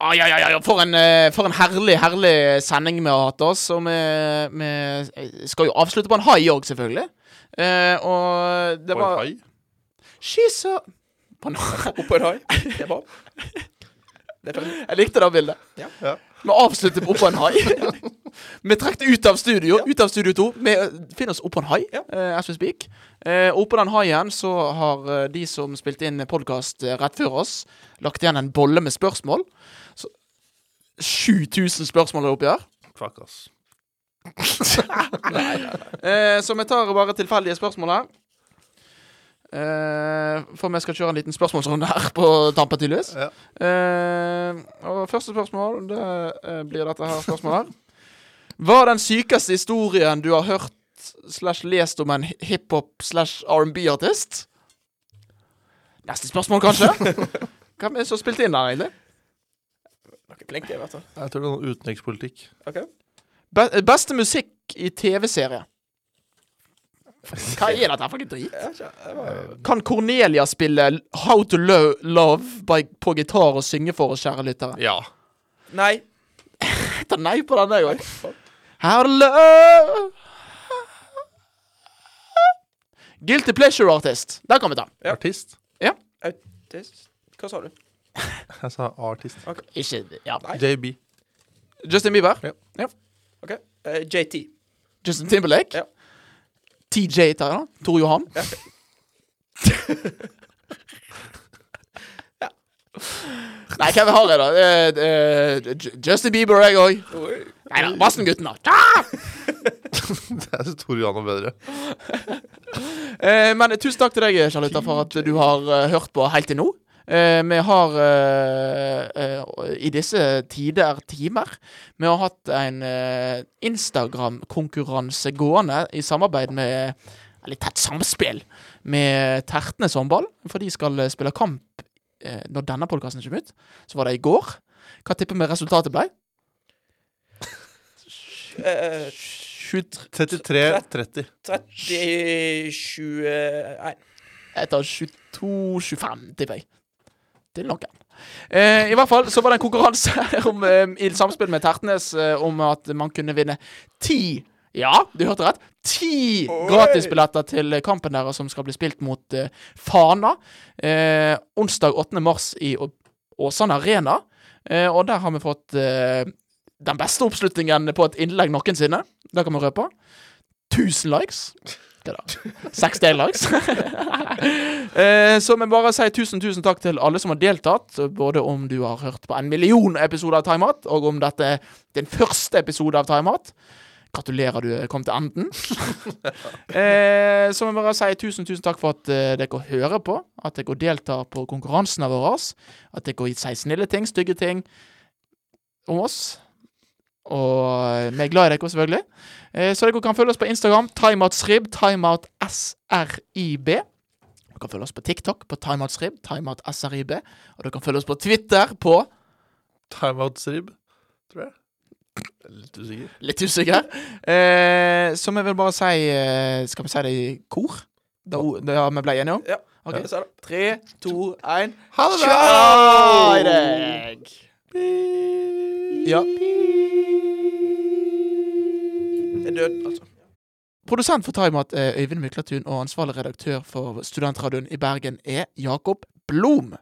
Speaker 1: Ai, ai, ai, for, en, eh, for en herlig, herlig sending vi har hatt oss. Og vi, vi skal jo avslutte på en hai òg, selvfølgelig. Eh, og det var
Speaker 2: På en
Speaker 1: var
Speaker 2: hai?
Speaker 1: She's a på en hai.
Speaker 3: Oppå en hai. Det er bra. Det er ferdig.
Speaker 1: Jeg likte det bildet.
Speaker 3: Ja.
Speaker 2: Ja.
Speaker 1: Vi avslutter på oppå en hai. vi trekker ut av studio. Ut av studio to. Vi finner oss oppå en hai,
Speaker 3: Ja.
Speaker 1: uh, as we speak. Eh, oppå den haien så har uh, de som spilte inn podkast rett før oss, lagt igjen en bolle med spørsmål. Så 7000 spørsmål er oppi her.
Speaker 2: Fuck, ass.
Speaker 1: Eh, så vi tar bare tilfeldige spørsmål her. Eh, for vi skal kjøre en liten spørsmålsrunde her på tampen, tydeligvis.
Speaker 2: Ja.
Speaker 1: Eh, og første spørsmål, det eh, blir dette her spørsmålet her. Hva er den sykeste historien du har hørt slash lest om en hiphop slash R&B-artist? Neste spørsmål, kanskje? Hvem er det som spilte inn der, egentlig?
Speaker 3: Noen flink i hvert fall.
Speaker 2: Jeg tror det er noe utenrikspolitikk.
Speaker 3: OK.
Speaker 1: Be beste musikk i TV-serie? Hva er dette for noe drit?
Speaker 3: Ja, ikke- det var
Speaker 1: Kan Cornelia spille How to Lo Love by, på gitar og synge for oss, kjære lyttere?
Speaker 2: Ja.
Speaker 3: Nei.
Speaker 1: Jeg tar nei på den, jeg òg. How to love Guilty pleasure artist. Der kan vi ta.
Speaker 3: Ja.
Speaker 2: Artist.
Speaker 3: Det- Hva sa du?
Speaker 2: Jeg sa artist.
Speaker 1: Ikke ja.
Speaker 2: JB.
Speaker 1: Justin Bieber.
Speaker 3: OK. Uh, JT.
Speaker 1: Justin Timberlake.
Speaker 3: Ja.
Speaker 1: TJ tar han. Tor Johan.
Speaker 3: Ja.
Speaker 1: Nei, hvem har jeg, da? Uh, uh, Justin Bieber, jeg òg. Nei da, Vassen-gutten, da. det
Speaker 2: er så Tor Johan er bedre.
Speaker 1: uh, men tusen takk til deg, Charlotte, for at du har eh, hørt på helt til nå. Eh, vi har eh, eh, i disse tider timer Vi har hatt en Instagram-konkurranse gående i samarbeid med Litt tett samspill med Tertnes håndball. For de skal spille kamp når denne podkasten kommer ut. Så var det i går. Hva tipper vi resultatet ble?
Speaker 3: Eh,
Speaker 1: 23
Speaker 2: 33-30.
Speaker 3: 30-21
Speaker 1: Jeg tar 22-25, tipper jeg. Til noen. Eh, I hvert fall så var det en konkurranse om, eh, i samspill med Tertnes eh, om at man kunne vinne ti Ja, du hørte rett. Ti gratisbilletter til kampen deres som skal bli spilt mot eh, Fana. Eh, onsdag 8. mars i Åsane Arena. Eh, og der har vi fått den beste oppslutningen på et innlegg noensinne. Det kan vi røpe. 1000 likes. Hva da? 60 likes. eh, så vi bare sier tusen, tusen takk til alle som har deltatt. Både om du har hørt på en million episoder av Timeout, og om dette er din første episode av Timeout. Gratulerer, du kom til enden. eh, så vi bare sier tusen, tusen takk for at eh, dere hører på. At dere deltar på konkurransene våre. At dere sier snille ting, stygge ting om oss. Og vi er glad i dere, selvfølgelig. Eh, Så dere kan følge oss på Instagram. Timeoutsrib. TimeoutSRIB. Dere kan følge oss på TikTok på timeoutsrib. TimeoutSRIB. Og dere kan følge oss på Twitter på
Speaker 2: Timeouts-rib, tror jeg. Litt usikker.
Speaker 1: Litt usikker. Eh, så vi vil bare si eh, Skal vi si det i kor? Da har vi ble enige om?
Speaker 3: Ja.
Speaker 1: Ok.
Speaker 3: Jeg sa det.
Speaker 1: Tre, to, én
Speaker 2: Ha det
Speaker 1: Tjai deg! Ja.
Speaker 3: Jeg er død, altså.
Speaker 1: Produsent for Timeout er Øyvind Myklatun, og ansvarlig redaktør for Studentradioen i Bergen er Jakob Blom.